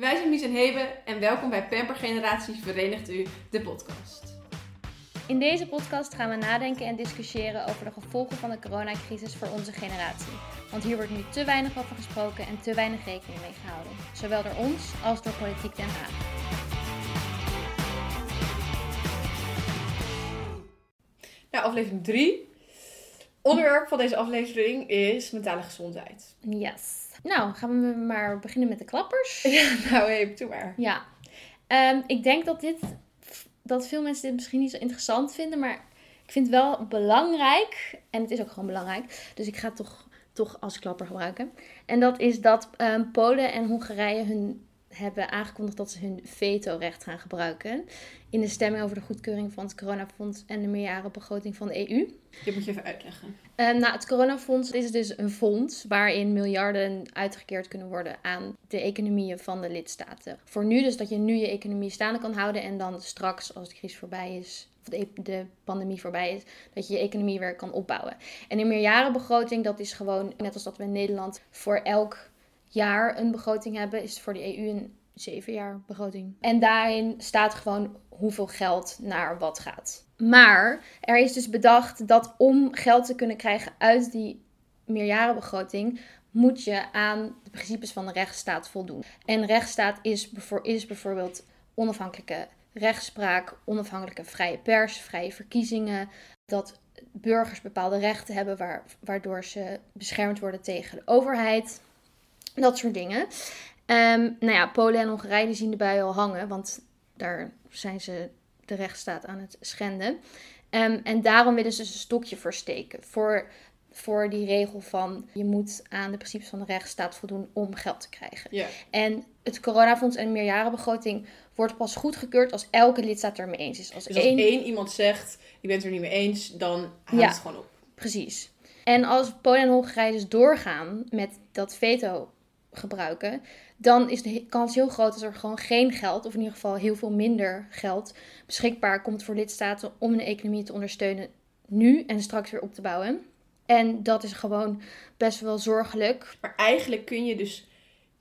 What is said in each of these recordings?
wij zijn Mies en Hebe en welkom bij Pamper Generaties Verenigt U, de podcast. In deze podcast gaan we nadenken en discussiëren over de gevolgen van de coronacrisis voor onze generatie. Want hier wordt nu te weinig over gesproken en te weinig rekening mee gehouden. Zowel door ons als door politiek Den Haag. Nou, aflevering 3. Onderwerp van deze aflevering is mentale gezondheid. Yes. Nou, gaan we maar beginnen met de klappers. Ja, nou even toe maar. Ja. Ehm, ik denk dat dit, dat veel mensen dit misschien niet zo interessant vinden, maar ik vind het wel belangrijk. En het is ook gewoon belangrijk. Dus ik ga het toch, toch als klapper gebruiken. En dat is dat ehm, Polen en Hongarije hun hebben aangekondigd dat ze hun veto-recht gaan gebruiken. In de stemming over de goedkeuring van het coronafonds en de meerjarenbegroting van de EU. Dit moet je even uitleggen. Uh, nou, het coronafonds is dus een fonds waarin miljarden uitgekeerd kunnen worden aan de economieën van de lidstaten. Voor nu dus dat je nu je economie staande kan houden en dan straks als de crisis voorbij is, of de, de pandemie voorbij is, dat je je economie weer kan opbouwen. En een meerjarenbegroting, dat is gewoon, net als dat we in Nederland voor elk jaar een begroting hebben, is voor de EU een zeven jaar begroting. En daarin staat gewoon hoeveel geld naar wat gaat. Maar er is dus bedacht dat om geld te kunnen krijgen uit die meerjarenbegroting, moet je aan de principes van de rechtsstaat voldoen. En rechtsstaat is, is bijvoorbeeld onafhankelijke rechtspraak, onafhankelijke vrije pers, vrije verkiezingen, dat burgers bepaalde rechten hebben waardoor ze beschermd worden tegen de overheid. Dat soort dingen. Um, nou ja, Polen en Hongarije zien de bui al hangen, want daar zijn ze de rechtsstaat aan het schenden. Um, en daarom willen ze dus een stokje versteken voor, voor die regel van je moet aan de principes van de rechtsstaat voldoen om geld te krijgen. Ja. En het coronafonds en de meerjarenbegroting wordt pas goedgekeurd als elke lidstaat er mee eens is. Als, dus als één... één iemand zegt, je bent er niet mee eens, dan houdt het gewoon op. Precies. En als Polen en Hongarije dus doorgaan met dat veto gebruiken, dan is de kans heel groot dat er gewoon geen geld, of in ieder geval heel veel minder geld, beschikbaar komt voor lidstaten om de economie te ondersteunen nu en straks weer op te bouwen. En dat is gewoon best wel zorgelijk. Maar eigenlijk kun je dus,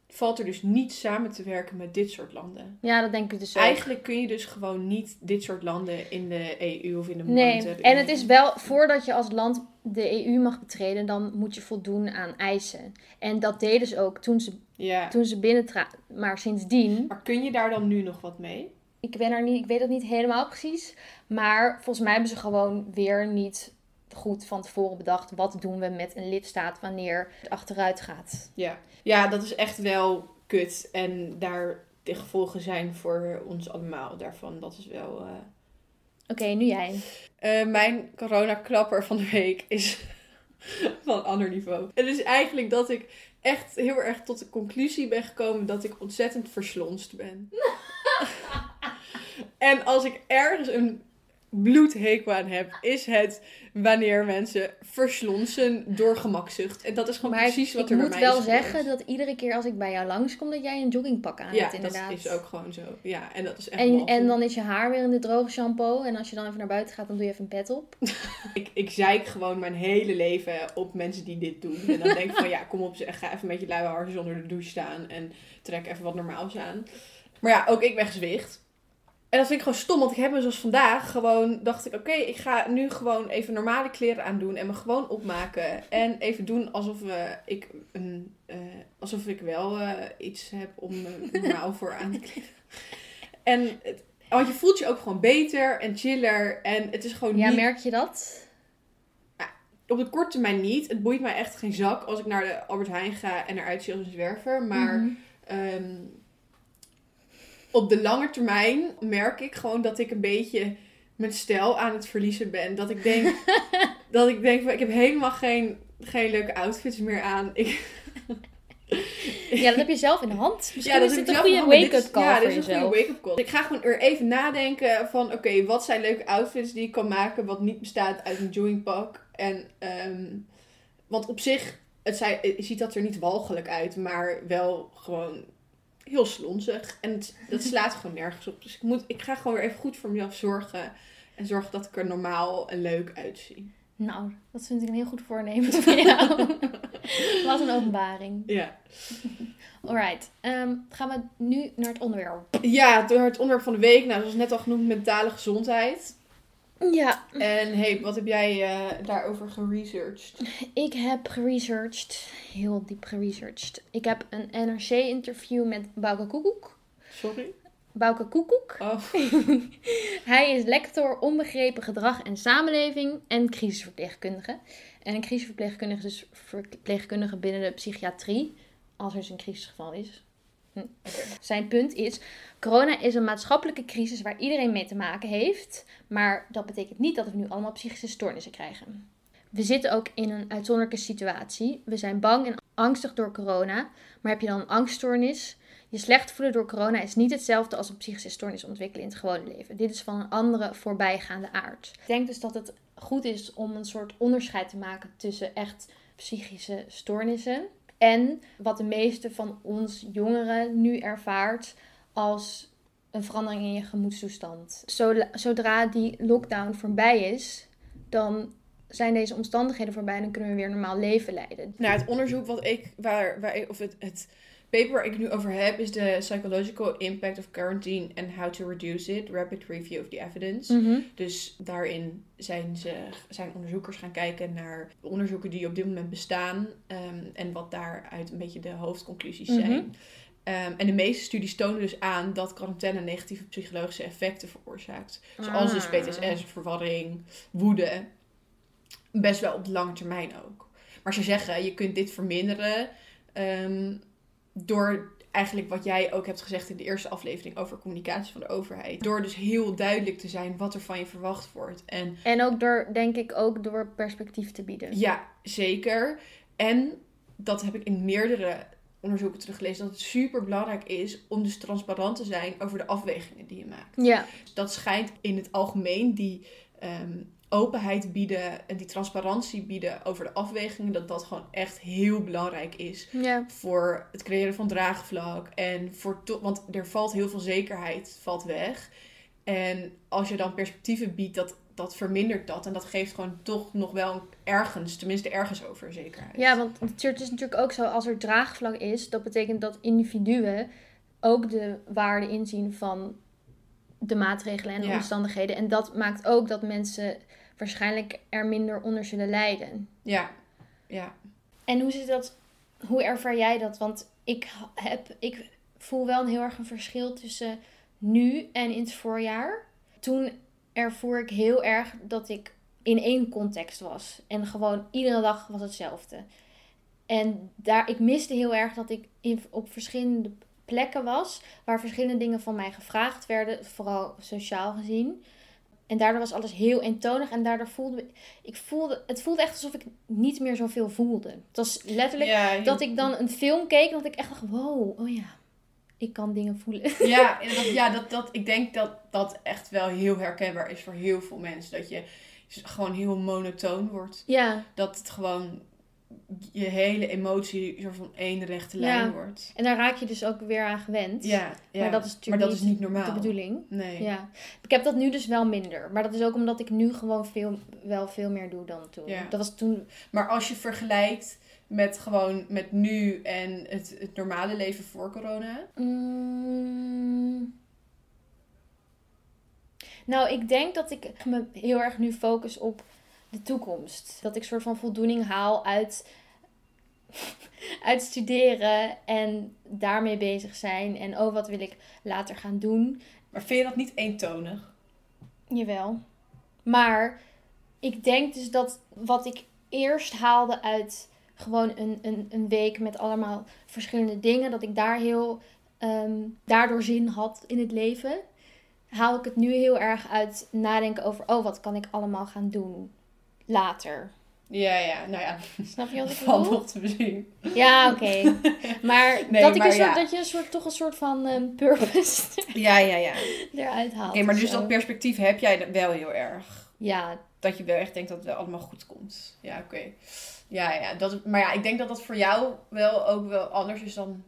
valt er dus niet samen te werken met dit soort landen. Ja, dat denk ik dus ook. Eigenlijk kun je dus gewoon niet dit soort landen in de EU of in de Nee, en het is wel, voordat je als land de EU mag betreden, dan moet je voldoen aan eisen. En dat deden ze ook toen ze, ja. toen ze binnentraden. Maar sindsdien... Maar kun je daar dan nu nog wat mee? Ik, ben er niet, ik weet het niet helemaal precies. Maar volgens mij hebben ze gewoon weer niet goed van tevoren bedacht... wat doen we met een lidstaat wanneer het achteruit gaat. Ja, ja dat is echt wel kut. En daar de gevolgen zijn voor ons allemaal daarvan. Dat is wel... Uh... Oké, nu jij. Uh, mijn corona-klapper van de week is van ander niveau. Het is eigenlijk dat ik echt heel erg tot de conclusie ben gekomen dat ik ontzettend verslonst ben. en als ik ergens een bloedhekel aan heb, is het wanneer mensen verslonsen door gemakzucht. En dat is gewoon precies wat er bij mij is. Ik moet wel zeggen dat iedere keer als ik bij jou langskom, dat jij een joggingpak aan ja, hebt inderdaad. Ja, dat is ook gewoon zo. Ja, en dat is echt En, en dan is je haar weer in de droge shampoo. En als je dan even naar buiten gaat, dan doe je even een pet op. ik, ik zeik gewoon mijn hele leven op mensen die dit doen. En dan denk ik van, ja, kom op, ga even met je luie harsjes onder de douche staan. En trek even wat normaals aan. Maar ja, ook ik ben gezwicht. En dat vind ik gewoon stom, want ik heb me zoals vandaag gewoon, dacht ik, oké, ik ga nu gewoon even normale kleren aandoen en me gewoon opmaken. En even doen alsof, uh, ik, een, uh, alsof ik wel uh, iets heb om me normaal voor aan te kleden. En, want je voelt je ook gewoon beter en chiller en het is gewoon Ja, niet... merk je dat? op de korte termijn niet. Het boeit mij echt geen zak als ik naar de Albert Heijn ga en eruit zie als een zwerver. Maar... Mm -hmm op de lange termijn merk ik gewoon dat ik een beetje mijn stijl aan het verliezen ben. Dat ik denk, dat ik denk van, ik heb helemaal geen, geen leuke outfits meer aan. Ik... ja, dat heb je zelf in de hand. Misschien ja, dat is dit een goede wake-up call Ja, dit is een goede wake-up call. Ik ga gewoon er even nadenken van, oké, wat zijn leuke outfits die ik kan maken wat niet bestaat uit een joggingpak. En, um, want op zich, het ziet dat er niet walgelijk uit, maar wel gewoon heel slonzig. En het, dat slaat gewoon nergens op. Dus ik, moet, ik ga gewoon weer even goed voor mezelf zorgen. En zorgen dat ik er normaal en leuk uitzie. Nou, dat vind ik een heel goed voornemen voor jou. Wat een openbaring. Ja. Alright, ehm, gaan we nu naar het onderwerp. Ja, door het onderwerp van de week. Nou, zoals net al genoemd, mentale gezondheid. Ja, En hey, wat heb jij eh, daarover geresearched? ik heb geresearched, heel diep geresearched. Ik heb een NRC-interview met Bouke Koekoek. Sorry? Bouke Koekoek. Oh, Hij is lector onbegrepen gedrag en samenleving en crisisverpleegkundige. En een crisisverpleegkundige is dus verpleegkundige binnen de psychiatrie, als er dus een crisisgeval is. Hm. Zijn punt is, corona is een maatschappelijke crisis waar iedereen mee te maken heeft, maar dat betekent niet dat we nu allemaal psychische stoornissen krijgen. We zitten ook in een uitzonderlijke situatie. We zijn bang en angstig door corona, maar heb je dan een angststoornis? Je slecht voelen door corona is niet hetzelfde als een psychische stoornis ontwikkelen in het gewone leven. Dit is van een andere voorbijgaande aard. Ik denk dus dat het goed is om een soort onderscheid te maken tussen echt psychische stoornissen en wat de meeste van ons jongeren nu ervaart als een verandering in je gemoedstoestand. Zodra- die lockdown voorbij is, dan zijn deze omstandigheden voorbij en kunnen we weer normaal leven leiden. Nou, het onderzoek wat ik, waar, waar of het, het paper waar ik het nu over heb, is de Psychological Impact of Quarantine and How to Reduce It, Rapid Review of the Evidence. Dus daarin zijn, ze, zijn onderzoekers gaan kijken naar de onderzoeken die op dit moment bestaan ehm, en wat daaruit een beetje de hoofdconclusies Mhm. zijn. Ehm, en de meeste studies tonen dus aan dat quarantaine negatieve psychologische effecten veroorzaakt. Zoals dus Ah. PTSS, verwarring, woede. Best wel op de lange termijn ook. Maar ze zeggen, je kunt dit verminderen ehm, door eigenlijk wat jij ook hebt gezegd in de eerste aflevering over communicatie van de overheid. Door dus heel duidelijk te zijn wat er van je verwacht wordt. En En ook door, denk ik, ook door perspectief te bieden. ja, zeker. En dat heb ik in meerdere onderzoeken teruggelezen, dat het super belangrijk is om dus transparant te zijn over de afwegingen die je maakt. Ja, Dat schijnt in het algemeen die ehm, openheid bieden en die transparantie bieden over de afwegingen, dat dat gewoon echt heel belangrijk is voor het creëren van draagvlak en voor want er valt heel veel zekerheid valt weg. En als je dan perspectieven biedt, dat, dat vermindert dat. En dat geeft gewoon toch nog wel ergens, tenminste ergens over zekerheid. Ja, want het is natuurlijk ook zo, als er draagvlak is, dat betekent dat individuen ook de waarde inzien van de maatregelen en de Ja. omstandigheden. En dat maakt ook dat mensen waarschijnlijk er minder onder zullen lijden. Ja, ja. En hoe zit dat, hoe ervaar jij dat? Want ik, heb, ik voel wel een heel erg een verschil tussen nu en in het voorjaar. Toen ervoer ik heel erg dat ik in één context was. En gewoon iedere dag was hetzelfde. En daar, ik miste heel erg dat ik in, op verschillende plekken was. Waar verschillende dingen van mij gevraagd werden. Vooral sociaal gezien. En daardoor was alles heel eentonig. En daardoor voelde ik voelde, het voelde echt alsof ik niet meer zoveel voelde. Het was letterlijk ja, je- dat ik dan een film keek en dat ik echt dacht, wow, oh ja, ik kan dingen voelen. Ja, dat, ja dat, dat, ik denk dat dat echt wel heel herkenbaar is voor heel veel mensen. Dat je gewoon heel monotoon wordt. Ja, Dat het gewoon je hele emotie soort van één rechte lijn Ja. wordt. en daar raak je dus ook weer aan gewend. Ja, ja. Maar dat is natuurlijk Maar dat is niet normaal. de bedoeling. Nee. Ja, ik heb dat nu dus wel minder. Maar dat is ook omdat ik nu gewoon veel, wel veel meer doe dan toen. Ja. Dat was toen, Maar als je vergelijkt met gewoon met nu en het, het normale leven voor corona. Mm. Nou, ik denk dat ik me heel erg nu focus op de toekomst. Dat ik soort van voldoening haal uit, uit studeren en daarmee bezig zijn. En oh, wat wil ik later gaan doen. Maar vind je dat niet eentonig? Jawel. Maar ik denk dus dat wat ik eerst haalde uit gewoon een, een, een week met allemaal verschillende dingen, dat ik daar heel ehm, daardoor zin had in het leven, haal ik het nu heel erg uit nadenken over, oh, wat kan ik allemaal gaan doen later. Ja, ja. Nou ja, Snap je wat ik bedoel? nog te bezien. Ja, oké. Maar, Nee, dat, ik maar een soort, ja. dat je een soort, toch een soort van ehm, purpose Ja, ja, ja. eruit haalt. Oké, maar dus zo. dat perspectief heb jij wel heel erg. Ja, Dat je wel echt denkt dat het wel allemaal goed komt. Ja, oké. Ja, ja. Dat, maar ja, ik denk dat dat voor jou wel ook wel anders is dan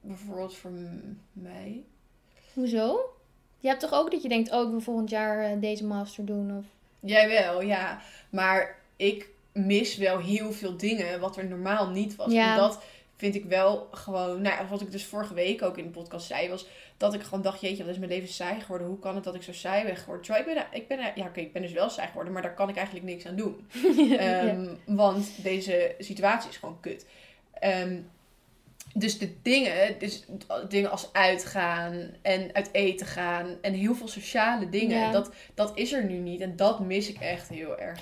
bijvoorbeeld voor mij. Hoezo? Je hebt toch ook dat je denkt, oh, ik wil volgend jaar eh, deze master doen? Of... Jij wel, ja. Maar ik mis wel heel veel dingen wat er normaal niet was. Ja. Omdat vind ik wel gewoon, nou wat ik dus vorige week ook in de podcast zei, was dat ik gewoon dacht, jeetje, wat is mijn leven saai geworden? Hoe kan het dat ik zo saai ben geworden? Terwijl ik ben, ik ben, ja oké, ik ben dus wel saai geworden, maar daar kan ik eigenlijk niks aan doen. Ehm, Want deze situatie is gewoon kut. Ehm, dus de dingen, dus dingen als uitgaan en uit eten gaan en heel veel sociale dingen, Ja. dat, dat is er nu niet. En dat mis ik echt heel erg.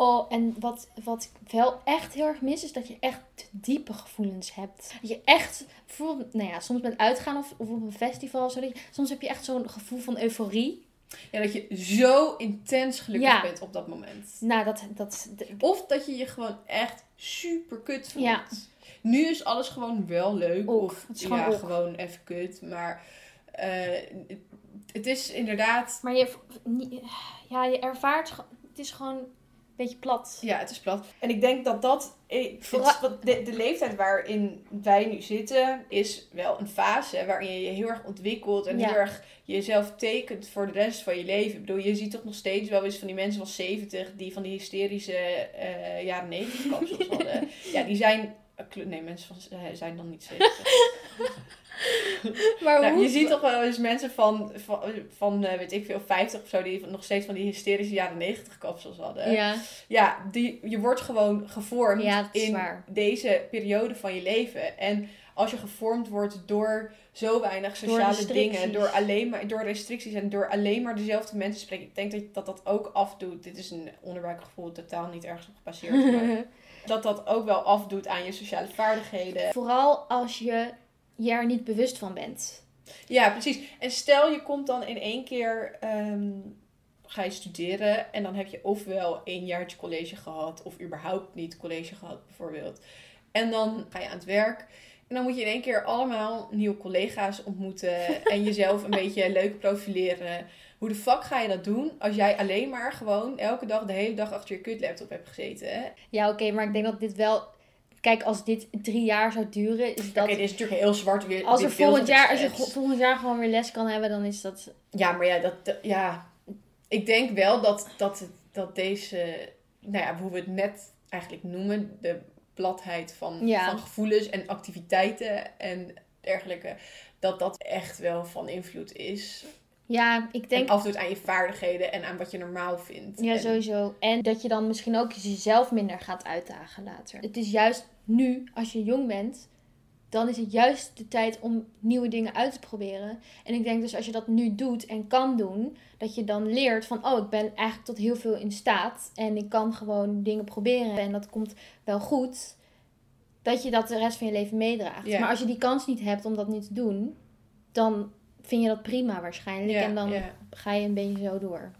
Oh, en wat, wat ik wel echt heel erg mis, is dat je echt diepe gevoelens hebt. Dat je echt, bijvoorbeeld, nou ja, soms met uitgaan of, of op een festival je- soms heb je echt zo'n gevoel van euforie. Ja, dat je zo intens gelukkig Ja. bent op dat moment. Nou, dat, dat, Of dat je je gewoon echt super kut voelt. Ja. Nu is alles gewoon wel leuk. Ook. Of gewoon ja, ook. gewoon even kut. Maar eh, het is inderdaad... maar je, ja, je ervaart, het is gewoon beetje plat. Ja, het is plat. En ik denk dat dat... eh, Vooral- de, de leeftijd waarin wij nu zitten... is wel een fase waarin je je heel erg ontwikkelt... en Ja. heel erg jezelf tekent voor de rest van je leven. Ik bedoel, je ziet toch nog steeds wel eens van die mensen van 70... die van die hysterische eh, jaren 90 kapsels hadden. Ja, die zijn... Nee, mensen van, eh, zijn dan niet 70. Maar Nou, hoe- je ziet toch wel eens mensen van, van, van eh, weet ik veel, 50 of zo, die nog steeds van die hysterische jaren 90 kapsels hadden. Ja, Ja, die, je wordt gewoon gevormd Ja, in waar. deze periode van je leven. En als je gevormd wordt door zo weinig sociale dingen, door alleen maar door restricties en door alleen maar dezelfde mensen spreken, ik denk dat dat, dat ook afdoet. Dit is een onderbuikgevoel, totaal niet ergens op gebaseerd. dat dat ook wel afdoet aan je sociale vaardigheden. Vooral als je je er niet bewust van bent. Ja, precies. En stel je komt dan in één keer, ehm, ga je studeren en dan heb je ofwel één jaartje college gehad of überhaupt niet college gehad bijvoorbeeld. En dan ga je aan het werk en dan moet je in één keer allemaal nieuwe collega's ontmoeten en jezelf een beetje leuk profileren. Hoe de fuck ga je dat doen als jij alleen maar gewoon elke dag, de hele dag achter je kutlaptop hebt gezeten? hè? Ja, oké, maar ik denk dat dit wel... Kijk, als dit drie jaar zou duren, is dat... Oké, dit is natuurlijk heel zwart weer. als er volgend jaar, als je volgend jaar gewoon weer les kan hebben, dan is dat... Ja, maar ja, dat, ja, ik denk wel dat, dat, het- dat deze, nou ja, hoe we het net eigenlijk noemen, de platheid van, Ja. van gevoelens en activiteiten en dergelijke, dat dat echt wel van invloed is. Ja, ik denk... En afdoet aan je vaardigheden en aan wat je normaal vindt. Ja, En- sowieso. En dat je dan misschien ook jezelf minder gaat uitdagen later. Het is juist nu, als je jong bent, dan is het juist de tijd om nieuwe dingen uit te proberen. En ik denk dus als je dat nu doet en kan doen, dat je dan leert van, oh, ik ben eigenlijk tot heel veel in staat. En ik kan gewoon dingen proberen en dat komt wel goed. Dat je dat de rest van je leven meedraagt. Ja. Maar als je die kans niet hebt om dat nu te doen, dan vind je dat prima waarschijnlijk. Ja, en dan ja. ga je een beetje zo door.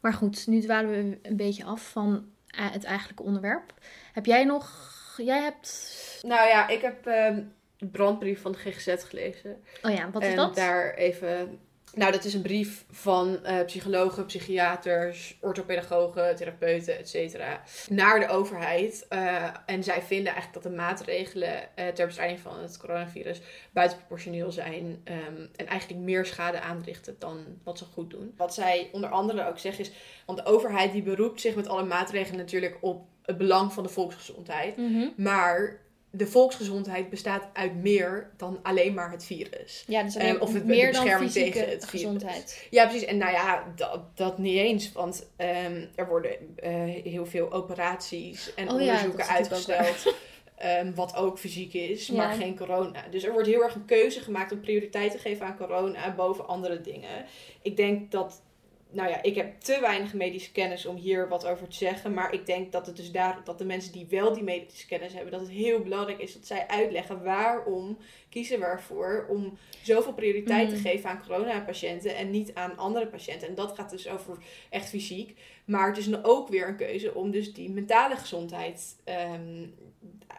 Maar goed, nu dwalen we een beetje af van eh, het eigenlijke onderwerp. Heb jij nog... Jij hebt... Nou ja, ik heb ehm, de brandbrief van de GGZ gelezen. Oh ja, wat is en dat? daar even. Nou, dat is een brief van eh, psychologen, psychiaters, orthopedagogen, therapeuten, et cetera, naar de overheid. Eh, en zij vinden eigenlijk dat de maatregelen eh, ter bestrijding van het coronavirus buitenproportioneel zijn. ehm, en eigenlijk meer schade aanrichten dan wat ze goed doen. Wat zij onder andere ook zeggen is, want de overheid die beroept zich met alle maatregelen natuurlijk op het belang van de volksgezondheid. Mhm. Maar de volksgezondheid bestaat uit meer dan alleen maar het virus. Ja, dus Ehm, alleen of het- de meer dan bescherming fysieke tegen het virus. gezondheid. Ja, precies. En nou ja, dat, dat niet eens. Want ehm, er worden eh, heel veel operaties en Oh onderzoeken uitgesteld. ehm, wat ook fysiek is, Ja. maar geen corona. Dus er wordt heel erg een keuze gemaakt om prioriteit te geven aan corona boven andere dingen. Ik denk dat, nou ja, ik heb te weinig medische kennis om hier wat over te zeggen. Maar ik denk dat het dus daar, dat de mensen die wel die medische kennis hebben, dat het heel belangrijk is dat zij uitleggen waarom kiezen we ervoor om zoveel prioriteit te Mm. geven aan coronapatiënten en niet aan andere patiënten. En dat gaat dus over echt fysiek. Maar het is dan ook weer een keuze om dus die mentale gezondheid ehm,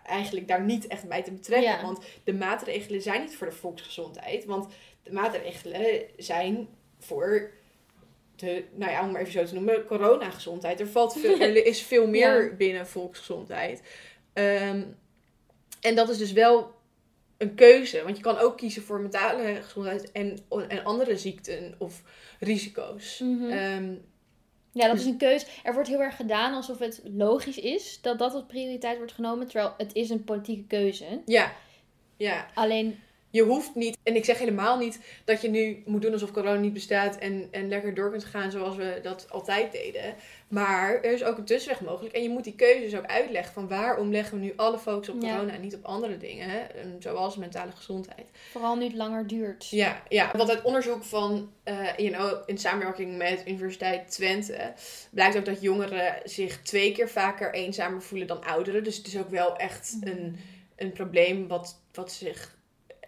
eigenlijk daar niet echt bij te betrekken. Ja. Want de maatregelen zijn niet voor de volksgezondheid. Want de maatregelen zijn voor de, nou ja, om maar even zo te noemen, coronagezondheid. Er, valt veel, er is veel meer Ja. binnen volksgezondheid. Ehm, en dat is dus wel een keuze. Want je kan ook kiezen voor mentale gezondheid en, en andere ziekten of risico's. Mhm. Ehm, Ja, dat is een keuze. Er wordt heel erg gedaan alsof het logisch is dat dat als prioriteit wordt genomen. Terwijl het is een politieke keuze. Ja. Ja. Alleen, Je hoeft niet, en ik zeg helemaal niet dat je nu moet doen alsof corona niet bestaat en, en lekker door kunt gaan zoals we dat altijd deden. Maar er is ook een tussenweg mogelijk. En je moet die keuzes ook uitleggen van waarom leggen we nu alle focus op Ja. corona en niet op andere dingen. Zoals mentale gezondheid. vooral nu het langer duurt. Ja, ja, want uit onderzoek van, eh you know, in samenwerking met Universiteit Twente, blijkt ook dat jongeren zich twee keer vaker eenzamer voelen dan ouderen. Dus het is ook wel echt een, een probleem wat, wat zich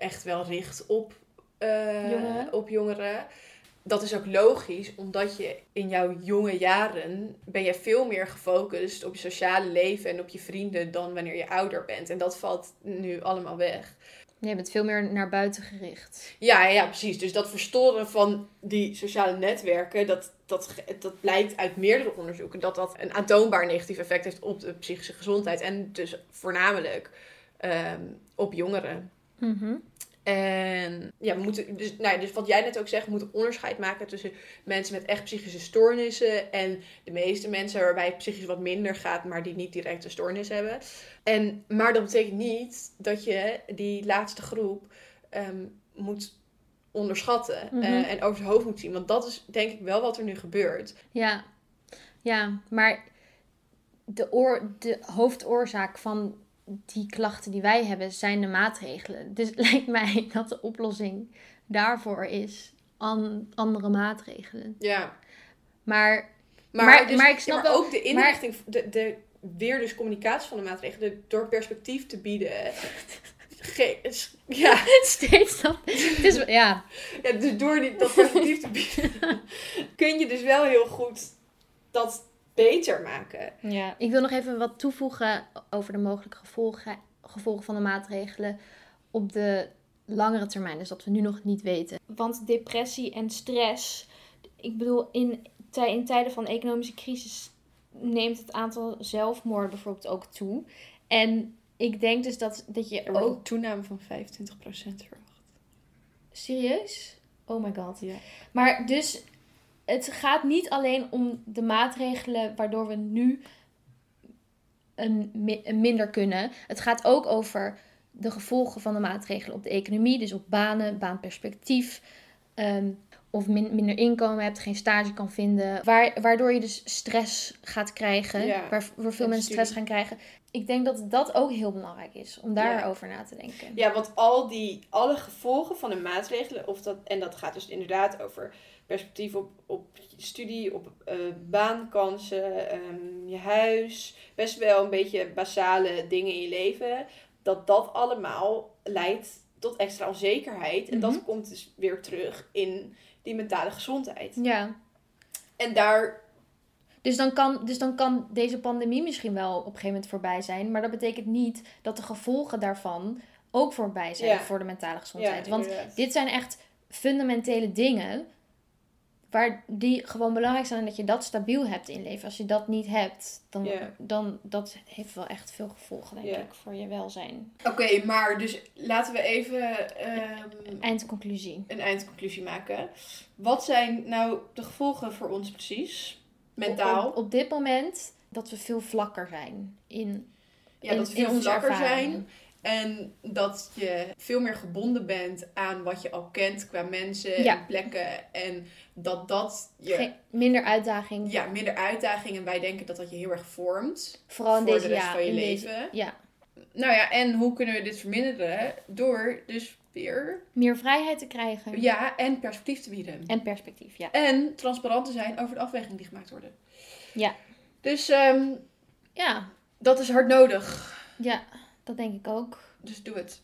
echt wel richt op, eh, Jongeren. op jongeren. Dat is ook logisch, omdat je in jouw jonge jaren ben je veel meer gefocust op je sociale leven en op je vrienden dan wanneer je ouder bent. En dat valt nu allemaal weg. Je bent veel meer naar buiten gericht. Ja, ja, precies. Dus dat verstoren van die sociale netwerken, dat, dat, dat blijkt uit meerdere onderzoeken dat dat een aantoonbaar negatief effect heeft op de psychische gezondheid. En dus voornamelijk ehm, op jongeren. Mhm. En ja, we moeten, dus, nou, ja, dus wat jij net ook zegt, we moeten onderscheid maken tussen mensen met echt psychische stoornissen en de meeste mensen waarbij het psychisch wat minder gaat, maar die niet direct een stoornis hebben. En, maar dat betekent niet dat je die laatste groep ehm, moet onderschatten Mhm. eh, en over het hoofd moet zien. Want dat is denk ik wel wat er nu gebeurt. Ja, ja maar de, oor, de hoofdoorzaak van die klachten die wij hebben zijn de maatregelen. Dus lijkt mij dat de oplossing daarvoor is an, andere maatregelen. Ja. Maar Maar, Maar- dus- maar ik snap ja, wel- ook de inrichting, de, de, weer dus communicatie van de maatregelen, door perspectief te bieden. Ge- ja, steeds dat. Het is, ja, Ja, dus door die, dat perspectief te bieden, kun je dus wel heel goed dat beter maken. ja. Ik wil nog even wat toevoegen over de mogelijke gevolgen, gevolgen van de maatregelen op de langere termijn. Dus dat we nu nog niet weten. Want depressie en stress. Ik bedoel, in, tij- in tijden van economische crisis neemt het aantal zelfmoorden bijvoorbeeld ook toe. En ik denk dus dat, dat je Er wordt ook. een toename van 25% verwacht. Serieus? Oh my god. Ja. Maar dus, het gaat niet alleen om de maatregelen waardoor we nu een, mi- een minder kunnen. Het gaat ook over de gevolgen van de maatregelen op de economie. Dus op banen, baanperspectief. ehm, of min- minder inkomen hebt, geen stage kan vinden. Waar, waardoor je dus stress gaat krijgen. Ja, veel en mensen stress gaan krijgen. Ik denk dat dat ook heel belangrijk is. Om daarover na te denken. Ja, want al die, alle gevolgen van de maatregelen, of dat, en dat gaat dus inderdaad over perspectief op, op studie, op eh, baankansen, ehm, je huis, best wel een beetje basale dingen in je leven, dat dat allemaal leidt tot extra onzekerheid. En dat Mhm. komt dus weer terug in die mentale gezondheid. Ja. En daar, Dus dan, kan, dus dan kan deze pandemie misschien wel op een gegeven moment voorbij zijn. Maar dat betekent niet dat de gevolgen daarvan ook voorbij zijn Ja. voor de mentale gezondheid. ja, Want dit zijn echt fundamentele dingen. Waar die gewoon belangrijk zijn dat je dat stabiel hebt in leven. Als je dat niet hebt, dan, dan dat heeft wel echt veel gevolgen, denk ik, voor je welzijn. Oké, maar dus laten we even ehm, Eindconclusie. een eindconclusie maken. Wat zijn nou de gevolgen voor ons precies? Mentaal. Op, op dit moment dat we veel vlakker zijn in, ja, in, dat we veel vlakker ervaring. zijn. En dat je veel meer gebonden bent aan wat je al kent qua mensen Ja. en plekken. En dat dat je Geen- minder uitdaging. ja, minder uitdagingen. En wij denken dat dat je heel erg vormt. Vooral in voor deze de rest ja, van je leven. Deze, ja, Nou ja, en hoe kunnen we dit verminderen? Door dus weer meer vrijheid te krijgen. ja, en perspectief te bieden. En perspectief, ja. En transparant te zijn over de afwegingen die gemaakt worden. Ja. Dus ehm, Ja, dat is hard nodig. ja, dat denk ik ook. Dus doe het.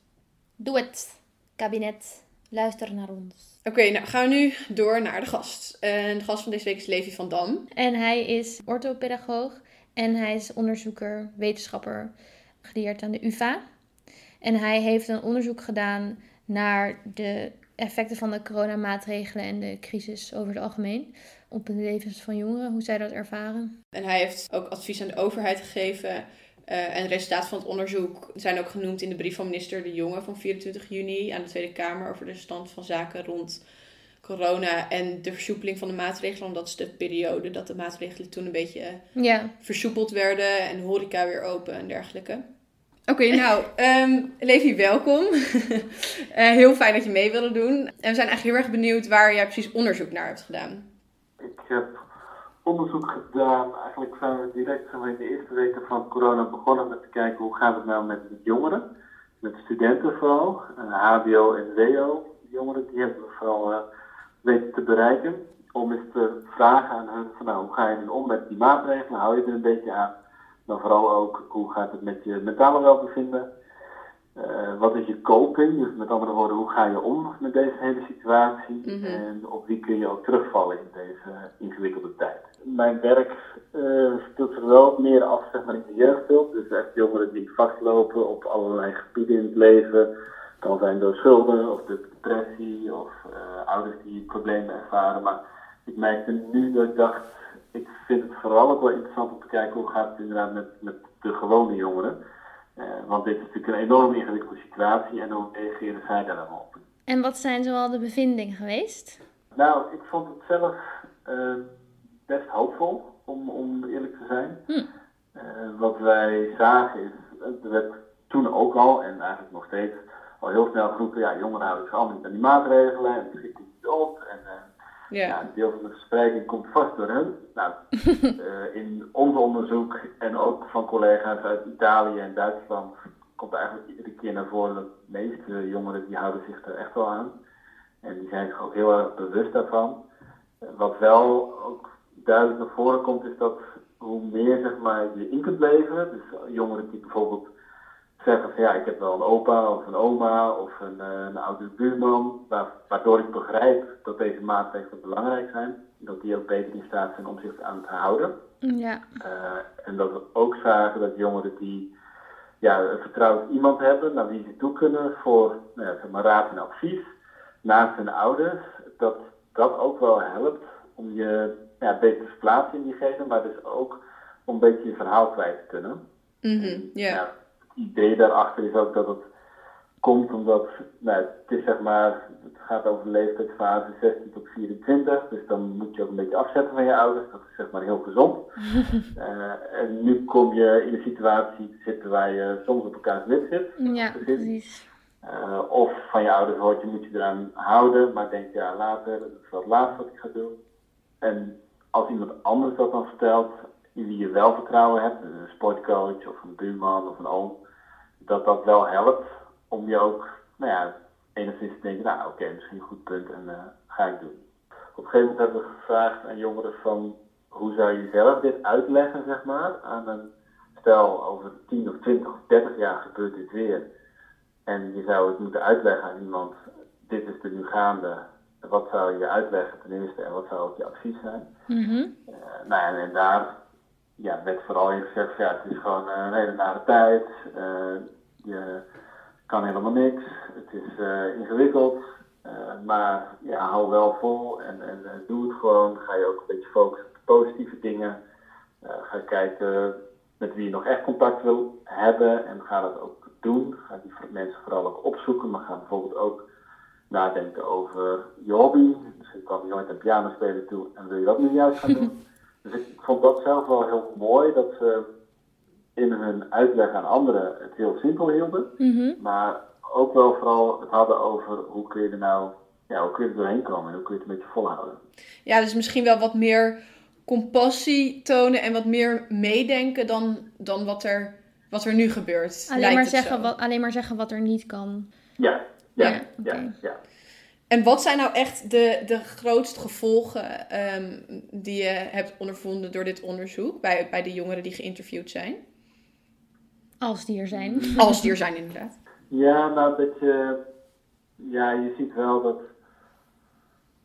Doe het, kabinet. Luister naar ons. Oké, nou gaan we nu door naar de gast. En de gast van deze week is Levi van Dam. En hij is orthopedagoog en hij is onderzoeker, wetenschapper, geleerd aan de UvA. En hij heeft een onderzoek gedaan naar de effecten van de coronamaatregelen en de crisis over het algemeen op de levens van jongeren, hoe zij dat ervaren. En hij heeft ook advies aan de overheid gegeven. Eh, en de resultaten van het onderzoek zijn ook genoemd in de brief van minister De Jonge van 24 juni aan de Tweede Kamer over de stand van zaken rond corona en de versoepeling van de maatregelen. Omdat is de periode dat de maatregelen toen een beetje Ja. versoepeld werden en de horeca weer open en dergelijke. Oké, nou, ehm Levi, welkom. Eh, heel fijn dat je mee wilde doen. En we zijn eigenlijk heel erg benieuwd waar jij precies onderzoek naar hebt gedaan. Ik heb onderzoek gedaan. Eigenlijk zijn we direct maar, in de eerste weken van corona begonnen met te kijken hoe gaat het nou met, jongeren. Met studenten vooral. eh, HBO en WO jongeren, die hebben we vooral eh, weten te bereiken. Om eens te vragen aan hen van nou, hoe ga je nu om met die maatregelen? Hou je er een beetje aan? Maar vooral ook, hoe gaat het met je mentale welbevinden? Eh, wat is je coping? Dus met andere woorden, hoe ga je om met deze hele situatie? Mhm. En op wie kun je ook terugvallen in deze ingewikkelde tijd? Mijn werk eh, speelt zich wel meer af zeg maar, in de jeugdhulp. Dus echt jongeren die vastlopen op allerlei gebieden in het leven. Het kan zijn door schulden of de depressie of eh, ouders die problemen ervaren. Maar ik merkte nu dat ik dacht, ik vind het vooral ook wel interessant om te kijken hoe gaat het inderdaad met, met de gewone jongeren. Eh, want dit is natuurlijk een enorm ingewikkelde situatie en hoe reageren zij daar dan op? En wat zijn zoal de bevindingen geweest? Nou, ik vond het zelf best hoopvol, om, om eerlijk te zijn. Hm. Eh, wat wij zagen is, eh, er werd toen ook al, en eigenlijk nog steeds, al heel snel geroepen, ja, jongeren houden zich allemaal niet aan die maatregelen, en het schiet niet op, en eh, Ja. ja, een deel van de verspreiding komt vast door hen. Nou, in ons onderzoek en ook van collega's uit Italië en Duitsland komt eigenlijk iedere keer naar voren dat de meeste jongeren die houden zich er echt wel aan. En die zijn zich ook heel erg bewust daarvan. Wat wel ook duidelijk naar voren komt is dat hoe meer zeg maar, je in kunt leveren, dus jongeren die bijvoorbeeld zeggen van ja, ik heb wel een opa of een oma of een, eh, een oudere buurman, wa- waardoor ik begrijp dat deze maatregelen belangrijk zijn, dat die ook beter in staat zijn om zich aan te houden. Ja. Eh, en dat we ook zagen dat jongeren die ja, een vertrouwd iemand hebben naar wie ze toe kunnen voor nou ja, zeg maar, raad en advies naast hun ouders, dat dat ook wel helpt om je ja, beter te verplaatsen in diegene, maar dus ook om een beetje je verhaal kwijt te kunnen. Mhm, ja. Ja, het idee daarachter is ook dat het komt omdat, nou, het is zeg maar, het gaat over de leeftijdsfase 16 tot 24, dus dan moet je ook een beetje afzetten van je ouders, dat is zeg maar heel gezond. Eh, en nu kom je in een situatie te zitten waar je soms op elkaars lip zit, Ja, precies. eh, of van je ouders hoort je moet je eraan houden, maar denk ja later, dat is wel het laatste wat ik ga doen. En als iemand anders dat dan vertelt, in wie je wel vertrouwen hebt, een sportcoach of een buurman of een oom, dat dat wel helpt om je ook, nou ja, enigszins te denken, nou oké, misschien een goed punt en eh, ga ik doen. Op een gegeven moment hebben we gevraagd aan jongeren van, hoe zou je zelf dit uitleggen, zeg maar, aan een stel over 10 of 20 of 30 jaar gebeurt dit weer. En je zou het moeten uitleggen aan iemand, dit is er nu gaande, wat zou je uitleggen ten eerste en wat zou ook je advies zijn? Eh, nou ja, en, daar ja, werd vooral in gezegd, van, ja, het is gewoon een hele nare tijd, eh, je kan helemaal niks, het is eh, ingewikkeld, maar ja, hou wel vol en, en doe het gewoon. Ga je ook een beetje focussen op de positieve dingen. Ga kijken met wie je nog echt contact wil hebben en ga dat ook doen. Ga die mensen vooral ook opzoeken, maar ga bijvoorbeeld ook nadenken over je hobby. Misschien kwam je nooit aan piano spelen toe en wil je dat nu juist gaan doen. dus ik vond dat zelf wel heel mooi, dat ze in hun uitleg aan anderen het heel simpel hielden. Mhm. Maar ook wel vooral het hadden over hoe kun je er nou, ja, hoe kun je er doorheen komen en hoe kun je het een beetje volhouden. ja, dus misschien wel wat meer compassie tonen en wat meer meedenken dan, dan wat, er, wat er nu gebeurt. Alleen, lijkt maar het zeggen zo. wat, alleen maar zeggen wat er niet kan. Ja, ja, Ja, ja. En wat zijn nou echt de, de grootste gevolgen ehm, die je hebt ondervonden door dit onderzoek bij, bij de jongeren die geïnterviewd zijn? Als die er zijn. Als die er zijn, inderdaad. Ja, nou dat je, ja, je ziet wel dat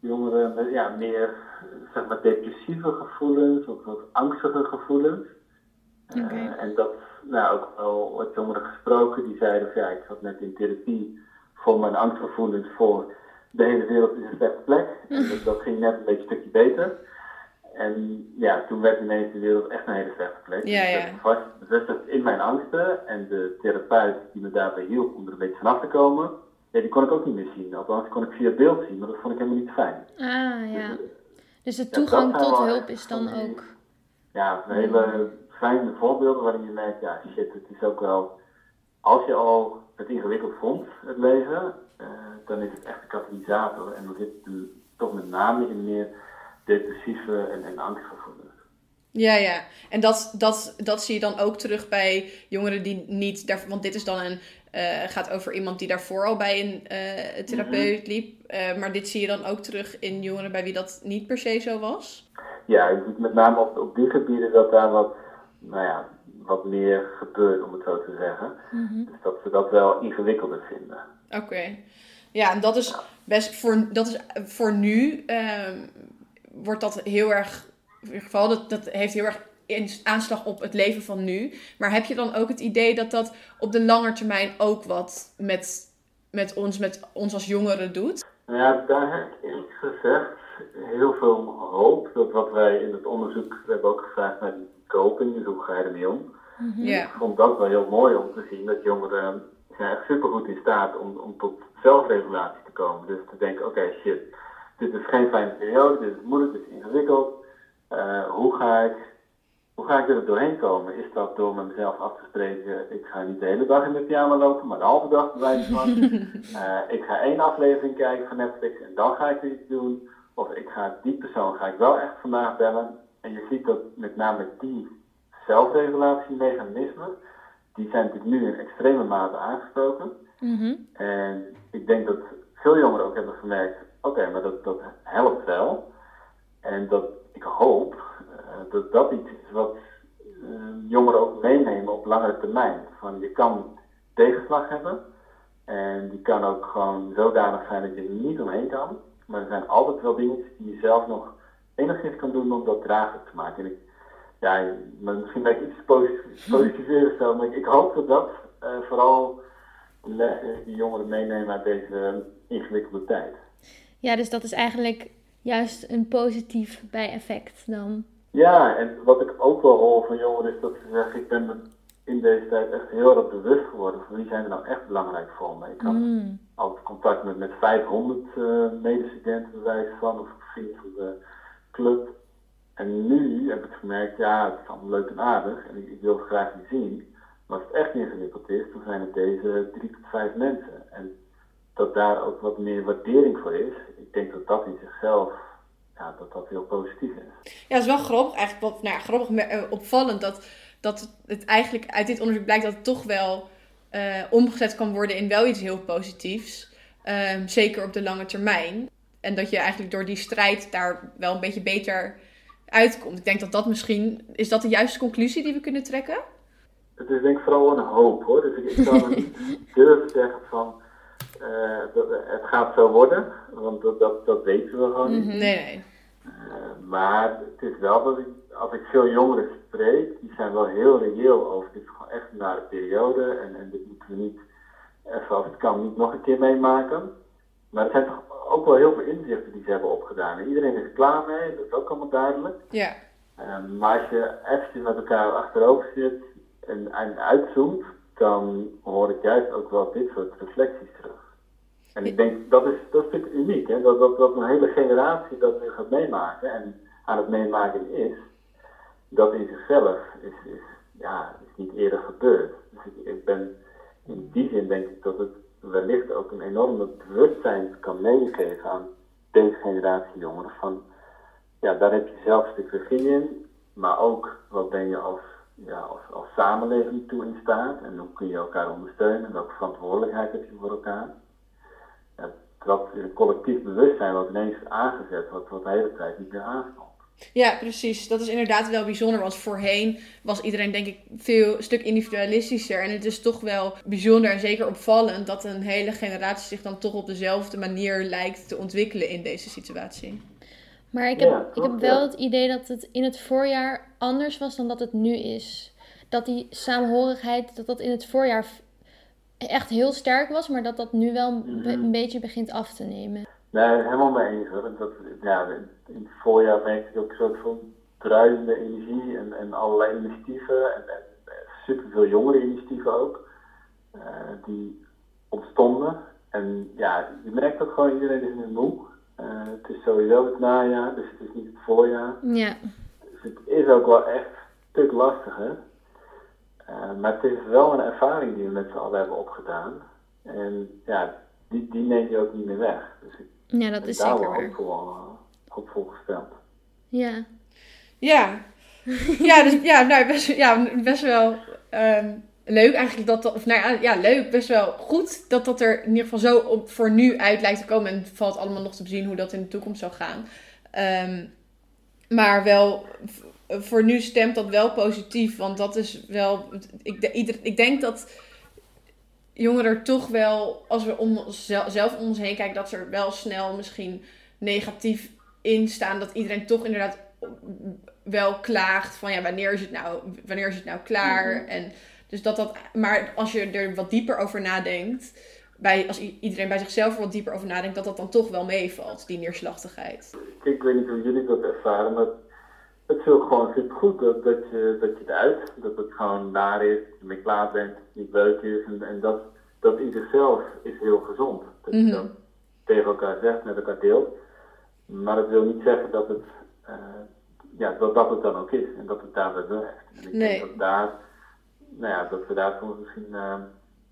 jongeren met ja, meer zeg maar, depressieve gevoelens of wat angstige gevoelens. Eh, Oké. en dat, nou ook wel wat jongeren gesproken, die zeiden van ja, ik zat net in therapie voor mijn angstgevoelens voor de hele wereld is een slechte plek. En dat, dat ging net een beetje een stukje beter. En ja, toen werd ineens de wereld echt een hele slechte plek. Ja, Dus ik bevestigd in mijn angsten. En de therapeut die me daarbij hielp om er een beetje vanaf te komen, ja, die kon ik ook niet meer zien. Althans, kon ik via beeld zien, maar dat vond ik helemaal niet fijn. Ah, ja. Dus de Ja, toegang tot hulp is dan ook... Ja, hele fijne voorbeelden waarin je merkt, ja shit, het is ook wel, als je al het ingewikkeld vond, het lezen, eh, dan is het echt een katalysator. En dan zit het toch met name in meer depressieve en, en angstgevoelens. Ja, ja. En dat, dat, dat zie je dan ook terug bij jongeren die niet... Daar, want dit is dan een... eh, gaat over iemand die daarvoor al bij een eh, therapeut liep. Maar dit zie je dan ook terug in jongeren bij wie dat niet per se zo was. Ja, met name op, op die gebieden dat daar wat, nou ja, wat meer gebeurt, om het zo te zeggen. Dus dat ze dat wel ingewikkelder vinden. Oké. Ja, en dat is best voor, dat is voor nu ehm, wordt dat heel erg, in ieder geval, dat, dat heeft heel erg aanslag op het leven van nu. Maar heb je dan ook het idee dat dat op de lange termijn ook wat met, met ons, met ons als jongeren doet? Nou ja, daar heb ik eerlijk gezegd heel veel hoop. Dat wat wij in het onderzoek, we hebben ook gevraagd naar die coping, dus hoe ga je ermee om. Ja. Ik vond dat wel heel mooi om te zien dat jongeren zijn echt supergoed in staat om, om tot zelfregulatie te komen. Dus te denken, oké shit, dit is geen fijne periode, dit is moeilijk, dit is ingewikkeld. Eh, hoe, ga ik, hoe ga ik er doorheen komen? Is dat door met mezelf af te spreken, ik ga niet de hele dag in de pyjama lopen, maar de halve dag bij wijze van. Eh, ik ga één aflevering kijken van Netflix en dan ga ik er iets doen. Of ik ga die persoon ga ik wel echt vandaag bellen. En je ziet dat met name die zelfregulatiemechanismen, die zijn natuurlijk nu in extreme mate aangesproken. Mhm. En ik denk dat veel jongeren ook hebben gemerkt, oké, maar dat, dat helpt wel. En dat ik hoop eh, dat dat iets is wat eh, jongeren ook meenemen op langere termijn. Van je kan tegenslag hebben en die kan ook gewoon zodanig zijn dat je er niet omheen kan. Maar er zijn altijd wel dingen die je zelf nog enigszins kan doen om dat draaglijk te maken. En ik, ja, misschien ben ik iets positiver zo, maar ik, ik hoop dat dat eh, vooral die jongeren meenemen uit deze ingewikkelde tijd. Ja, dus dat is eigenlijk juist een positief bijeffect dan. Ja, en wat ik ook wel hoor van jongeren is dat ze zeggen, ik ben me in deze tijd echt heel erg bewust geworden van wie zijn er nou echt belangrijk voor me. Ik had Mm. altijd contact met, met 500 eh medestudenten bij wijze van, of vrienden van de club. En nu heb ik gemerkt, ja, het is allemaal leuk en aardig en ik, ik wil het graag niet zien. Maar als het echt ingewikkeld is, dan zijn het deze drie tot vijf mensen. En dat daar ook wat meer waardering voor is, ik denk dat dat in zichzelf, ja, dat dat heel positief is. Ja, het is wel grappig, eigenlijk wel, nou ja, grappig, eh, opvallend dat, dat het eigenlijk uit dit onderzoek blijkt dat het toch wel eh, omgezet kan worden in wel iets heel positiefs. Ehm, zeker op de lange termijn. En dat je eigenlijk door die strijd daar wel een beetje beter uitkomt. Ik denk dat dat misschien, is dat de juiste conclusie die we kunnen trekken? Het is denk ik vooral een hoop hoor. Dus ik, ik zou niet durven zeggen van eh, dat, het gaat zo worden. Want dat, dat, dat weten we gewoon niet. Nee, nee. Eh, maar het is wel dat ik, als ik veel jongeren spreek, die zijn wel heel reëel over. Dit is gewoon echt een nare periode en, en dit moeten we niet, even als het kan, niet nog een keer meemaken. Maar er zijn toch ook wel heel veel inzichten die ze hebben opgedaan. En iedereen is er klaar mee, dat is ook allemaal duidelijk. Ja. Ehm, maar als je eventjes met elkaar achterover zit en, en uitzoomt, dan hoor ik juist ook wel dit soort reflecties terug. En ik denk, dat is, dat is natuurlijk uniek, hè? Dat, dat, dat een hele generatie dat nu gaat meemaken en aan het meemaken is, dat in zichzelf is, is, ja, is niet eerder gebeurd. Dus ik, ik ben, in die zin denk ik dat het wellicht ook een enorme bewustzijn kan meegeven aan deze generatie jongeren van ja, daar heb je zelf regie in, maar ook wat ben je als, ja, als, als samenleving toe in staat en hoe kun je elkaar ondersteunen, welke verantwoordelijkheid heb je voor elkaar. Ja, dat collectief bewustzijn wat ineens aangezet, wat, wat de hele tijd niet meer aanstond. Ja, precies. Dat is inderdaad wel bijzonder. Want voorheen was iedereen denk ik veel een stuk individualistischer. En het is toch wel bijzonder en zeker opvallend dat een hele generatie zich dan toch op dezelfde manier lijkt te ontwikkelen in deze situatie. Maar ik heb, Ja, ik heb wel ja. het idee dat het in het voorjaar anders was dan dat het nu is. Dat die saamhorigheid, dat dat in het voorjaar echt heel sterk was, maar dat dat nu wel een, be- Mhm. een beetje begint af te nemen. Nee, helemaal mee eens hoor. Dat, ja, in het voorjaar merk ik ook een soort van druisende energie en, en allerlei initiatieven en, en superveel jongere initiatieven ook, eh, die ontstonden. En ja, je merkt ook gewoon, iedereen is nu moe. Uh, het is sowieso het najaar, dus het is niet het voorjaar. Ja. Dus het is ook wel echt een stuk lastiger. Uh, maar het is wel een ervaring die we met z'n allen hebben opgedaan. En ja, die, die neem je ook niet meer weg. Dus ik ja, dat is zeker waar. Hoopvol, hoopvol gesteld. Ja. Ja. Ja, dus, ja, nou, best, ja, best wel um, leuk eigenlijk dat, dat, of nou ja, ja, leuk, best wel goed dat dat er in ieder geval zo op, voor nu uit lijkt te komen. En het valt allemaal nog te bezien hoe dat in de toekomst zal gaan. Um, maar wel, voor nu stemt dat wel positief, want dat is wel, ik, ieder, ik denk dat jongeren toch wel, als we om, zelf om ons heen kijken, dat ze er wel snel misschien negatief in staan. Dat iedereen toch inderdaad wel klaagt van ja, wanneer is het nou, wanneer is het nou klaar? Mhm. En dus dat dat, maar als je er wat dieper over nadenkt, bij, als iedereen bij zichzelf er wat dieper over nadenkt, dat dat dan toch wel meevalt, die neerslachtigheid. Ik weet niet hoe jullie dat ervaren, maar het is ook gewoon super goed dat, dat, je, dat je eruit, dat het gewoon naar is, dat je mee klaar bent, niet leuk is. En, en dat, dat in zichzelf is heel gezond. Dat je mhm. dat tegen elkaar zegt, met elkaar deelt. Maar dat wil niet zeggen dat het, uh, ja, dat, dat het dan ook is en dat het daarbij blijft. En ik denk dat, daar, nou ja, dat we daar soms misschien uh,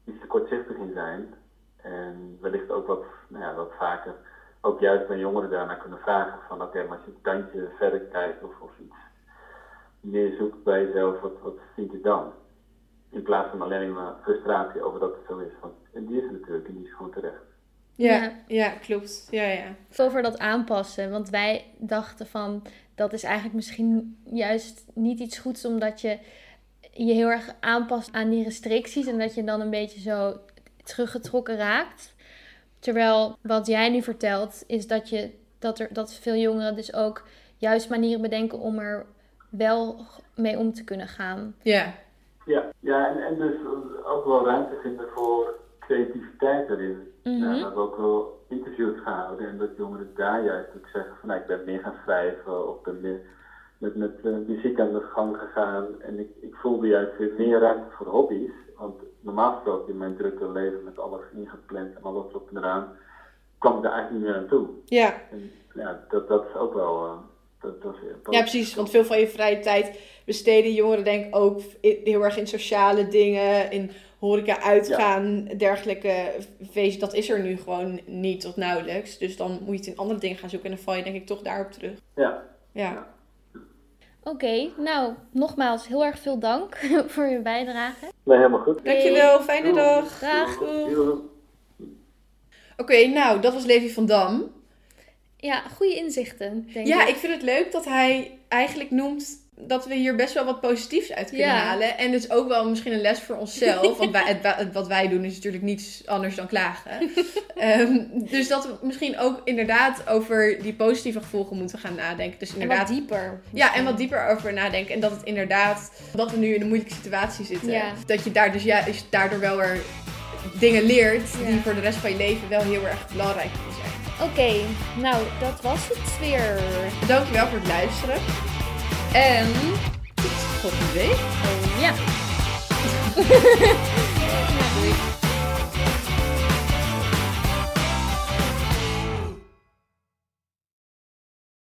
iets te kortzichtig in zijn. En wellicht ook wat, nou ja, wat vaker, ook juist bij jongeren daarna kunnen vragen van oké, maar als je een tandje verder kijkt of, of iets meer zoekt bij jezelf, wat, wat vind je dan? In plaats van alleen maar frustratie over dat het zo is. Want en die is er natuurlijk en die is gewoon terecht. Ja, ja, klopt. Ja, ja. Over dat aanpassen. Want wij dachten van dat is eigenlijk misschien juist niet iets goeds omdat je je heel erg aanpast aan die restricties en dat je dan een beetje zo teruggetrokken raakt. Terwijl wat jij nu vertelt is dat, je, dat, er, dat veel jongeren dus ook juist manieren bedenken om er wel mee om te kunnen gaan. Ja. Ja, ja en, en dus ook wel ruimte vinden voor creativiteit erin. Mm -hmm. ja, we hebben ook wel interviews gehouden en dat jongeren daar juist ook zeggen van nou, ik ben meer gaan schrijven of ben meer met, met uh, muziek aan de gang gegaan. En ik, ik voelde juist weer meer ruimte voor hobby's. Want normaal gesproken in mijn drukke leven met alles ingepland en alles op en eraan, kwam ik daar eigenlijk niet meer aan toe. Ja. En ja, dat, dat is ook wel... Uh, dat, dat is ja, precies. Want veel van je vrije tijd besteden jongeren denk ik ook heel erg in sociale dingen, in horeca uitgaan, dergelijke feest, dat is er nu gewoon niet tot nauwelijks. Dus dan moet je het in andere dingen gaan zoeken en dan val je denk ik toch daarop terug. Ja. Ja. Oké, nou nogmaals heel erg veel dank voor je bijdrage. Nee, helemaal goed. Dankjewel, fijne dag. Graag. Oké, nou dat was Levi van Dam. Ja, goede inzichten, denk ja, ik. Ja, ik vind het leuk dat hij eigenlijk noemt dat we hier best wel wat positiefs uit kunnen halen. En het is ook wel misschien een les voor onszelf. want wij, het, wat wij doen is natuurlijk niets anders dan klagen. um, dus dat we misschien ook inderdaad over die positieve gevolgen moeten gaan nadenken. Dus inderdaad, en wat dieper. Ja, en wat dieper over nadenken. En dat het inderdaad, dat we nu in een moeilijke situatie zitten. Dat je daar dus juist daardoor wel weer dingen leert die voor de rest van je leven wel heel erg belangrijk zijn. Oké, nou dat was het weer. Dankjewel voor het luisteren. en iets. Oh ja.